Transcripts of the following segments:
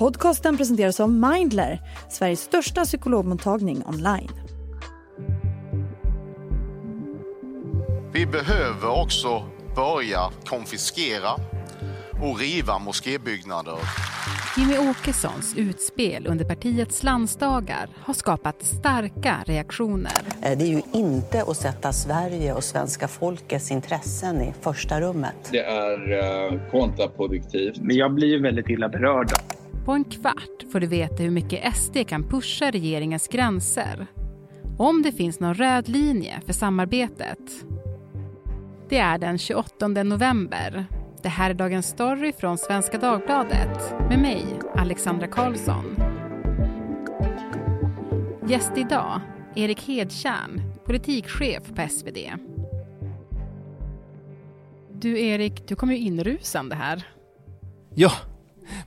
Podcasten presenteras av Mindler, Sveriges största psykologmottagning online. Vi behöver också börja konfiskera och riva moskébyggnader. Jimmy Åkessons utspel under partiets landsdagar har skapat starka reaktioner. Eh, det är ju inte att sätta Sverige och svenska folkets intressen i första rummet. Det är uh, kontraproduktivt. Men jag blir väldigt illa berörd. På en kvart får du veta hur mycket SD kan pusha regeringens gränser. Om det finns någon röd linje för samarbetet. Det är den 28 november det här är Dagens Story från Svenska Dagbladet med mig, Alexandra Karlsson. Gäst idag, Erik Hedtjärn, politikchef på SvD. Du Erik, du kom ju inrusande här. Ja,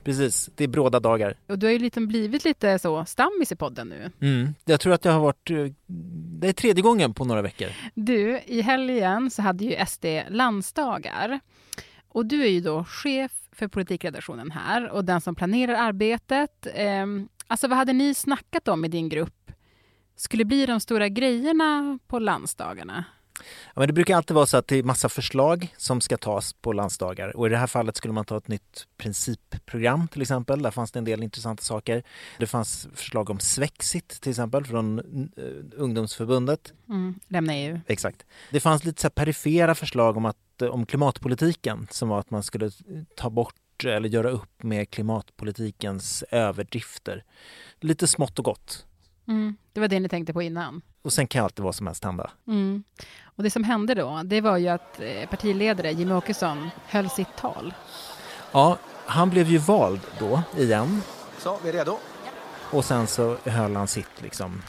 precis. Det är bråda dagar. Och du har ju lite blivit lite så stammis i podden nu. Mm. Jag tror att det har varit, eh, det är tredje gången på några veckor. Du, i helgen så hade ju SD landsdagar. Och du är ju då chef för politikredaktionen här och den som planerar arbetet. Eh, alltså vad hade ni snackat om i din grupp? Skulle bli de stora grejerna på landsdagarna? Ja, men det brukar alltid vara så att det är massa förslag som ska tas på landsdagar och i det här fallet skulle man ta ett nytt principprogram till exempel. Där fanns det en del intressanta saker. Det fanns förslag om Svexit till exempel från uh, ungdomsförbundet. Mm, lämna EU. Exakt. Det fanns lite så perifera förslag om, att, om klimatpolitiken som var att man skulle ta bort eller göra upp med klimatpolitikens överdrifter. Lite smått och gott. Mm, det var det ni tänkte på innan? Och sen kan alltid vad som helst hända. Mm. Och det som hände då, det var ju att eh, partiledare Jimmie Åkesson höll sitt tal. Ja, han blev ju vald då igen. Så, vi är redo. Och sen så höll han sitt liksom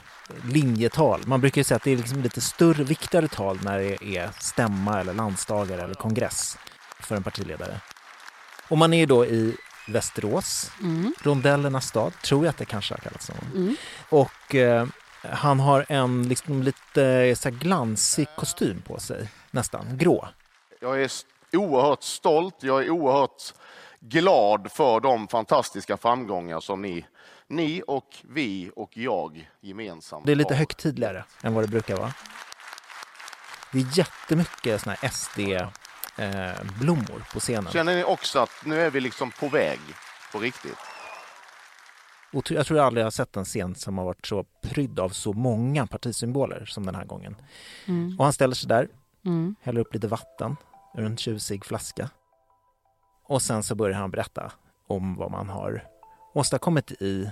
linjetal. Man brukar ju säga att det är liksom lite större, viktigare tal när det är stämma eller landsdagar eller kongress för en partiledare. Och man är ju då i Västerås, mm. rondellernas stad, tror jag att det kanske har kallats. Mm. Och eh, han har en liksom lite så glansig kostym på sig, nästan grå. Jag är oerhört stolt, jag är oerhört glad för de fantastiska framgångar som ni, ni och vi och jag gemensamt Det är lite har. högtidligare än vad det brukar vara. Det är jättemycket såna här SD-blommor eh, på scenen. Känner ni också att nu är vi liksom på väg på riktigt? jag tror jag aldrig har sett en scen som har varit så prydd av så många partisymboler som den här gången. Mm. Och han ställer sig där, mm. häller upp lite vatten ur en tjusig flaska. Och sen så börjar han berätta om vad man har åstadkommit i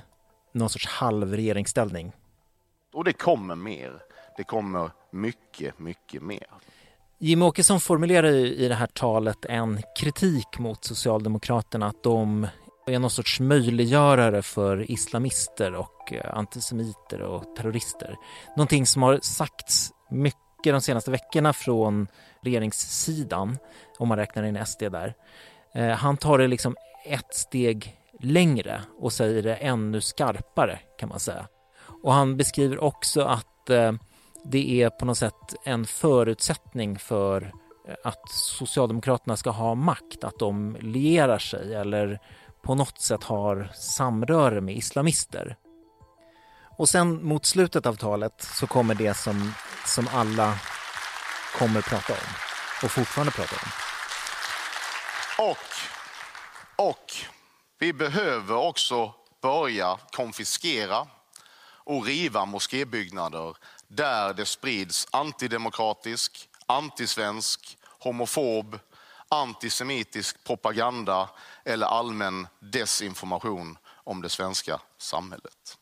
någon sorts halvregeringsställning. Och det kommer mer. Det kommer mycket, mycket mer. Jimmie Åkesson formulerar i det här talet en kritik mot Socialdemokraterna att de är någon sorts möjliggörare för islamister och eh, antisemiter och terrorister. Någonting som har sagts mycket de senaste veckorna från regeringssidan, om man räknar in SD där. Eh, han tar det liksom ett steg längre och säger det ännu skarpare kan man säga. Och han beskriver också att eh, det är på något sätt en förutsättning för eh, att Socialdemokraterna ska ha makt, att de lierar sig eller på något sätt har samröre med islamister. Och sen mot slutet av talet så kommer det som, som alla kommer prata om och fortfarande pratar om. Och, och vi behöver också börja konfiskera och riva moskébyggnader där det sprids antidemokratisk, antisvensk, homofob, antisemitisk propaganda eller allmän desinformation om det svenska samhället.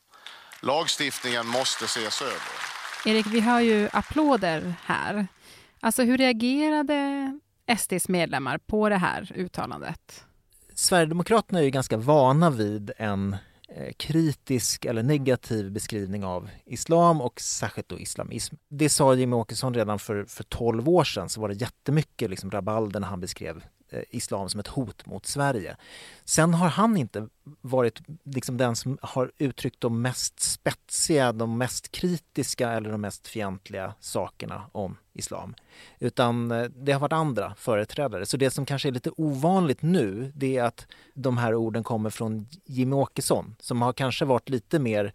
Lagstiftningen måste ses över. Erik, vi har ju applåder här. Alltså hur reagerade SDs medlemmar på det här uttalandet? Sverigedemokraterna är ju ganska vana vid en Eh, kritisk eller negativ beskrivning av islam och särskilt då islamism. Det sa Jimmie Åkesson redan för, för 12 år sedan så var det jättemycket liksom rabalder när han beskrev Eh, islam som ett hot mot Sverige. Sen har han inte varit liksom den som har uttryckt de mest spetsiga, de mest kritiska eller de mest fientliga sakerna om islam. Utan eh, det har varit andra företrädare. Så det som kanske är lite ovanligt nu det är att de här orden kommer från Jimmy Åkesson som har kanske varit lite mer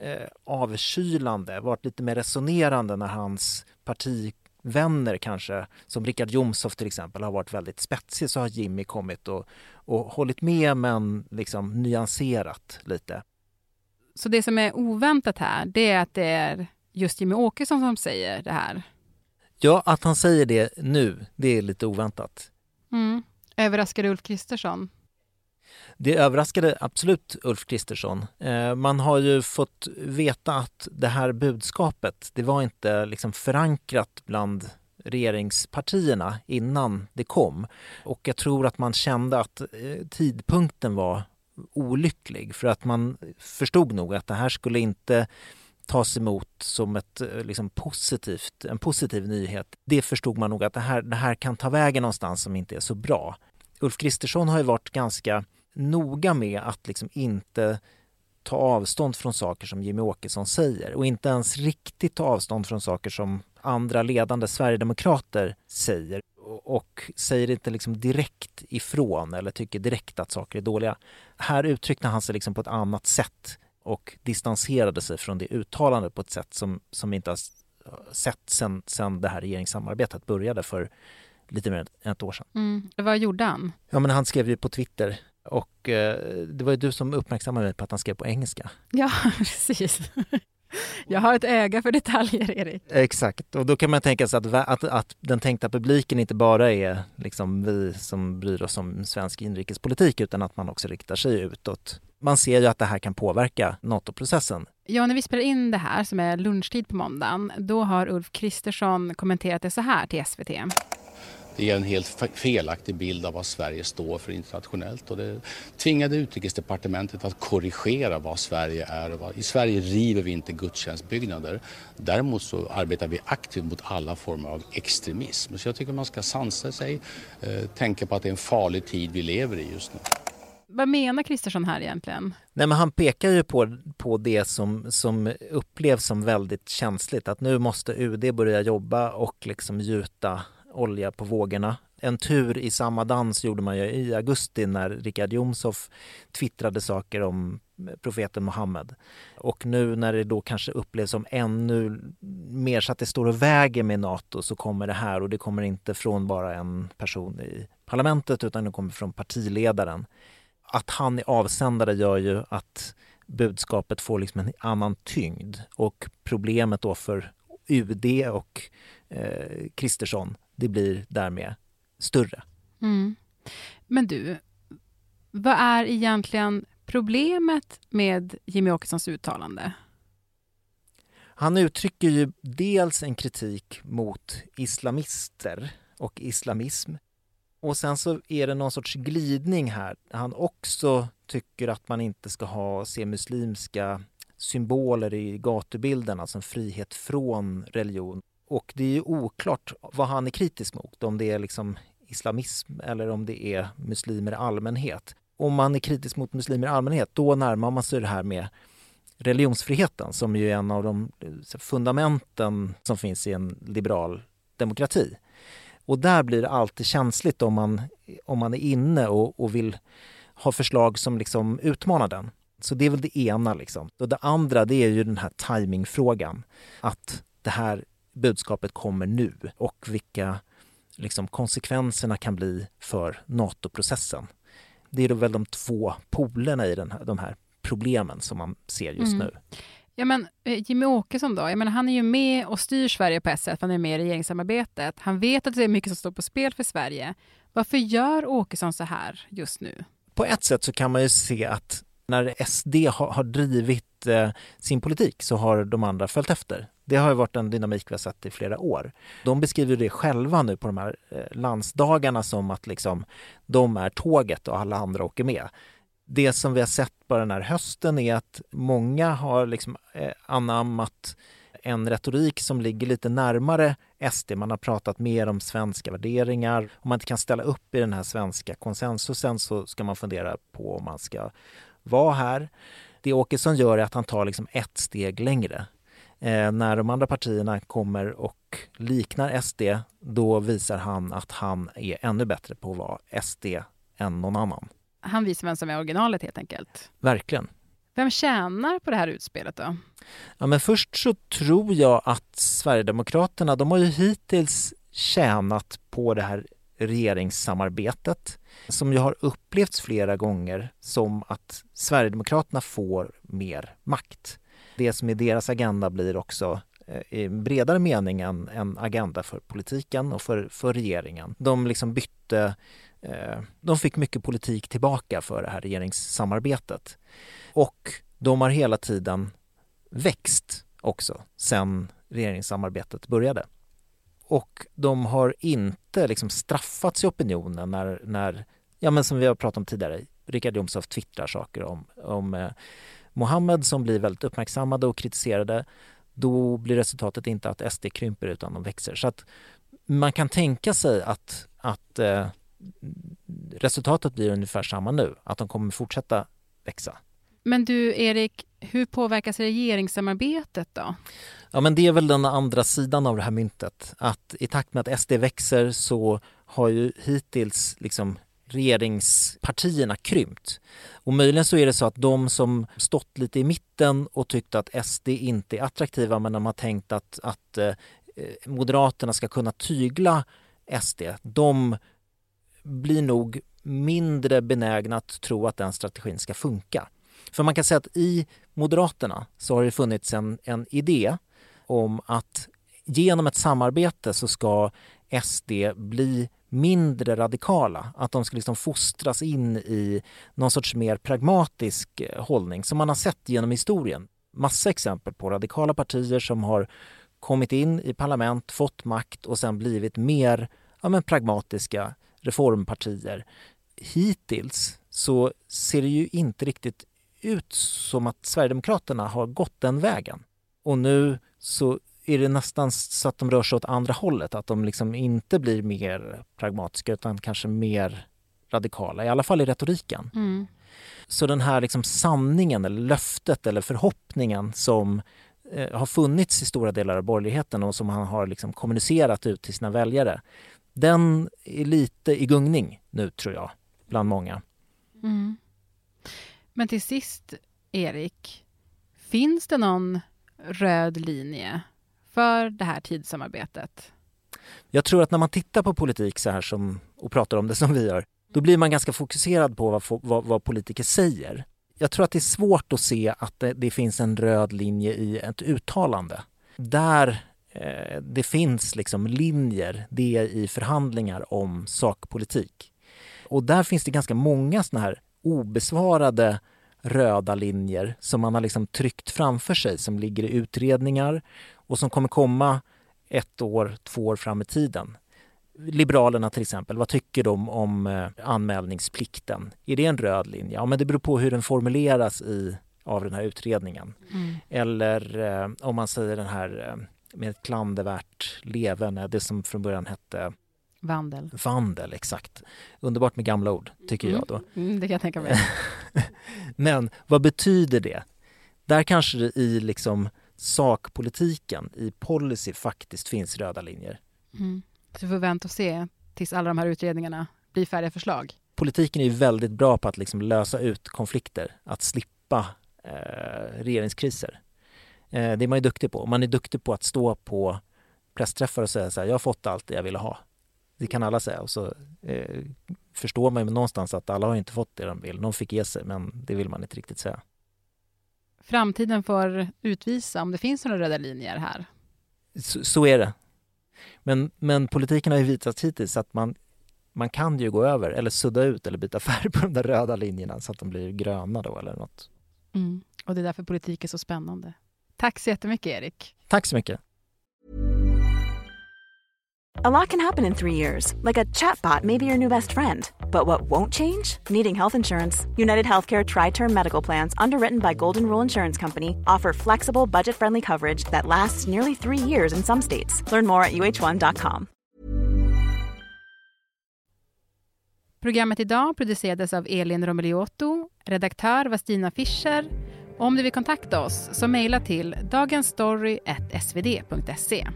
eh, avkylande, varit lite mer resonerande när hans partivänner kanske, som Richard Jomshof till exempel, har varit väldigt spetsig så har Jimmy kommit och, och hållit med men liksom nyanserat lite. Så det som är oväntat här, det är att det är just Jimmy Åkesson som säger det här? Ja, att han säger det nu, det är lite oväntat. Mm. Överraskar Ulf Kristersson? Det överraskade absolut Ulf Kristersson. Eh, man har ju fått veta att det här budskapet, det var inte liksom förankrat bland regeringspartierna innan det kom. Och jag tror att man kände att eh, tidpunkten var olycklig för att man förstod nog att det här skulle inte tas emot som ett, eh, liksom, positivt, en positiv nyhet. Det förstod man nog att det här, det här kan ta vägen någonstans som inte är så bra. Ulf Kristersson har ju varit ganska noga med att liksom inte ta avstånd från saker som Jimmy Åkesson säger och inte ens riktigt ta avstånd från saker som andra ledande sverigedemokrater säger och säger inte liksom direkt ifrån eller tycker direkt att saker är dåliga. Här uttryckte han sig liksom på ett annat sätt och distanserade sig från det uttalandet på ett sätt som, som vi inte har sett sen, sen det här regeringssamarbetet började för lite mer än ett år sedan. Mm. Vad gjorde han? Ja, men han skrev ju på Twitter och eh, det var ju du som uppmärksammade mig på att han skrev på engelska. Ja, precis. Jag har ett öga för detaljer, Erik. Exakt, och då kan man tänka sig att, att, att den tänkta publiken inte bara är liksom vi som bryr oss om svensk inrikespolitik utan att man också riktar sig utåt. Man ser ju att det här kan påverka NATO-processen. Ja, när vi spelar in det här, som är lunchtid på måndagen, då har Ulf Kristersson kommenterat det så här till SVT. Det ger en helt felaktig bild av vad Sverige står för internationellt och det tvingade utrikesdepartementet att korrigera vad Sverige är. I Sverige river vi inte gudstjänstbyggnader. Däremot så arbetar vi aktivt mot alla former av extremism. Så jag tycker man ska sansa sig, eh, tänka på att det är en farlig tid vi lever i just nu. Vad menar Kristersson här egentligen? Nej, men han pekar ju på, på det som, som upplevs som väldigt känsligt, att nu måste UD börja jobba och liksom gjuta olja på vågorna. En tur i samma dans gjorde man ju i augusti när Richard Jomshof twittrade saker om profeten Muhammed. Och nu när det då kanske upplevs som ännu mer så att det står och väger med Nato så kommer det här och det kommer inte från bara en person i parlamentet utan det kommer från partiledaren. Att han är avsändare gör ju att budskapet får liksom en annan tyngd och problemet då för UD och eh, Kristersson det blir därmed större. Mm. Men du, vad är egentligen problemet med Jimmy Åkessons uttalande? Han uttrycker ju dels en kritik mot islamister och islamism. Och sen så är det någon sorts glidning här. Han också tycker att man inte ska ha, se muslimska symboler i gatubilden, alltså en frihet från religion. Och det är ju oklart vad han är kritisk mot, om det är liksom islamism eller om det är muslimer i allmänhet. Om man är kritisk mot muslimer i allmänhet, då närmar man sig det här med religionsfriheten som ju är en av de eh, fundamenten som finns i en liberal demokrati. Och där blir det alltid känsligt om man, om man är inne och, och vill ha förslag som liksom utmanar den. Så det är väl det ena. Liksom. Och det andra det är ju den här timingfrågan. Att det här budskapet kommer nu och vilka liksom, konsekvenserna kan bli för NATO-processen. Det är då väl de två polerna i den här, de här problemen som man ser just mm. nu. Ja, men eh, Jimmy Åkesson då? Jag menar, han är ju med och styr Sverige på ett sätt, han är med i regeringssamarbetet. Han vet att det är mycket som står på spel för Sverige. Varför gör Åkesson så här just nu? På ett sätt så kan man ju se att när SD har, har drivit eh, sin politik så har de andra följt efter. Det har ju varit en dynamik vi har sett i flera år. De beskriver det själva nu på de här eh, landsdagarna som att liksom, de är tåget och alla andra åker med. Det som vi har sett på den här hösten är att många har liksom eh, anammat en retorik som ligger lite närmare SD. Man har pratat mer om svenska värderingar. Om man inte kan ställa upp i den här svenska konsensusen så ska man fundera på om man ska vara här. Det Åkesson gör är att han tar liksom ett steg längre. Eh, när de andra partierna kommer och liknar SD, då visar han att han är ännu bättre på att vara SD än någon annan. Han visar vem som är originalet helt enkelt. Verkligen. Vem tjänar på det här utspelet då? Ja, men först så tror jag att Sverigedemokraterna, de har ju hittills tjänat på det här regeringssamarbetet som ju har upplevts flera gånger som att Sverigedemokraterna får mer makt. Det som är deras agenda blir också eh, i bredare mening en, en agenda för politiken och för, för regeringen. De liksom bytte, eh, de fick mycket politik tillbaka för det här regeringssamarbetet. Och de har hela tiden växt också sen regeringssamarbetet började. Och de har inte liksom straffats i opinionen när, när ja men som vi har pratat om tidigare, Richard Jomshof twittrar saker om, om eh, Mohammed som blir väldigt uppmärksammade och kritiserade. Då blir resultatet inte att SD krymper utan de växer. Så att man kan tänka sig att, att eh, resultatet blir ungefär samma nu, att de kommer fortsätta växa. Men du, Erik, hur påverkas regeringssamarbetet då? Ja, men det är väl den andra sidan av det här myntet. Att i takt med att SD växer så har ju hittills liksom regeringspartierna krympt. Och möjligen så är det så att de som stått lite i mitten och tyckt att SD inte är attraktiva men de har tänkt att, att eh, Moderaterna ska kunna tygla SD, de blir nog mindre benägna att tro att den strategin ska funka. För man kan säga att i Moderaterna så har det funnits en, en idé om att genom ett samarbete så ska SD bli mindre radikala. Att de ska liksom fostras in i någon sorts mer pragmatisk eh, hållning som man har sett genom historien. Massa exempel på radikala partier som har kommit in i parlament, fått makt och sen blivit mer ja, men pragmatiska reformpartier. Hittills så ser det ju inte riktigt ut som att Sverigedemokraterna har gått den vägen. Och nu så är det nästan så att de rör sig åt andra hållet, att de liksom inte blir mer pragmatiska utan kanske mer radikala, i alla fall i retoriken. Mm. Så den här liksom sanningen eller löftet eller förhoppningen som eh, har funnits i stora delar av borgerligheten och som han har liksom kommunicerat ut till sina väljare, den är lite i gungning nu tror jag, bland många. Mm. Men till sist, Erik, finns det någon röd linje för det här tidssamarbetet? Jag tror att när man tittar på politik så här som, och pratar om det som vi gör, då blir man ganska fokuserad på vad, vad, vad politiker säger. Jag tror att det är svårt att se att det, det finns en röd linje i ett uttalande. Där eh, det finns liksom linjer, det är i förhandlingar om sakpolitik. Och där finns det ganska många såna här obesvarade röda linjer som man har liksom tryckt framför sig som ligger i utredningar och som kommer komma ett år, två år fram i tiden. Liberalerna till exempel, vad tycker de om eh, anmälningsplikten? Är det en röd linje? Ja, men det beror på hur den formuleras i, av den här utredningen. Mm. Eller eh, om man säger den här eh, med ett klandervärt leverne, det som från början hette Vandel. Vandel, exakt. Underbart med gamla ord, tycker mm. jag då. Mm, det kan jag tänka mig. Men vad betyder det? Där kanske det i liksom sakpolitiken, i policy, faktiskt finns röda linjer. Mm. Så vi får vänta och se tills alla de här utredningarna blir färdiga förslag. Politiken är väldigt bra på att liksom lösa ut konflikter, att slippa eh, regeringskriser. Eh, det är man ju duktig på. Man är duktig på att stå på pressträffar och säga så här, jag har fått allt det jag ville ha. Det kan alla säga och så eh, förstår man ju någonstans att alla har inte fått det de vill. Någon fick ge sig, men det vill man inte riktigt säga. Framtiden får utvisa om det finns några röda linjer här. Så, så är det. Men, men politiken har ju visat hittills att man, man kan ju gå över eller sudda ut eller byta färg på de där röda linjerna så att de blir gröna då eller något. Mm. Och det är därför politik är så spännande. Tack så jättemycket Erik. Tack så mycket. A lot can happen in three years, like a chatbot may be your new best friend. But what won't change? Needing health insurance. United Healthcare Tri Term Medical Plans, underwritten by Golden Rule Insurance Company, offer flexible, budget friendly coverage that lasts nearly three years in some states. Learn more at uh1.com. Programmet idag producerades av Elin Romeliotto. Redaktör var Stina Fischer. Om du vill kontakta oss så mejla till dagensstory.svd.se.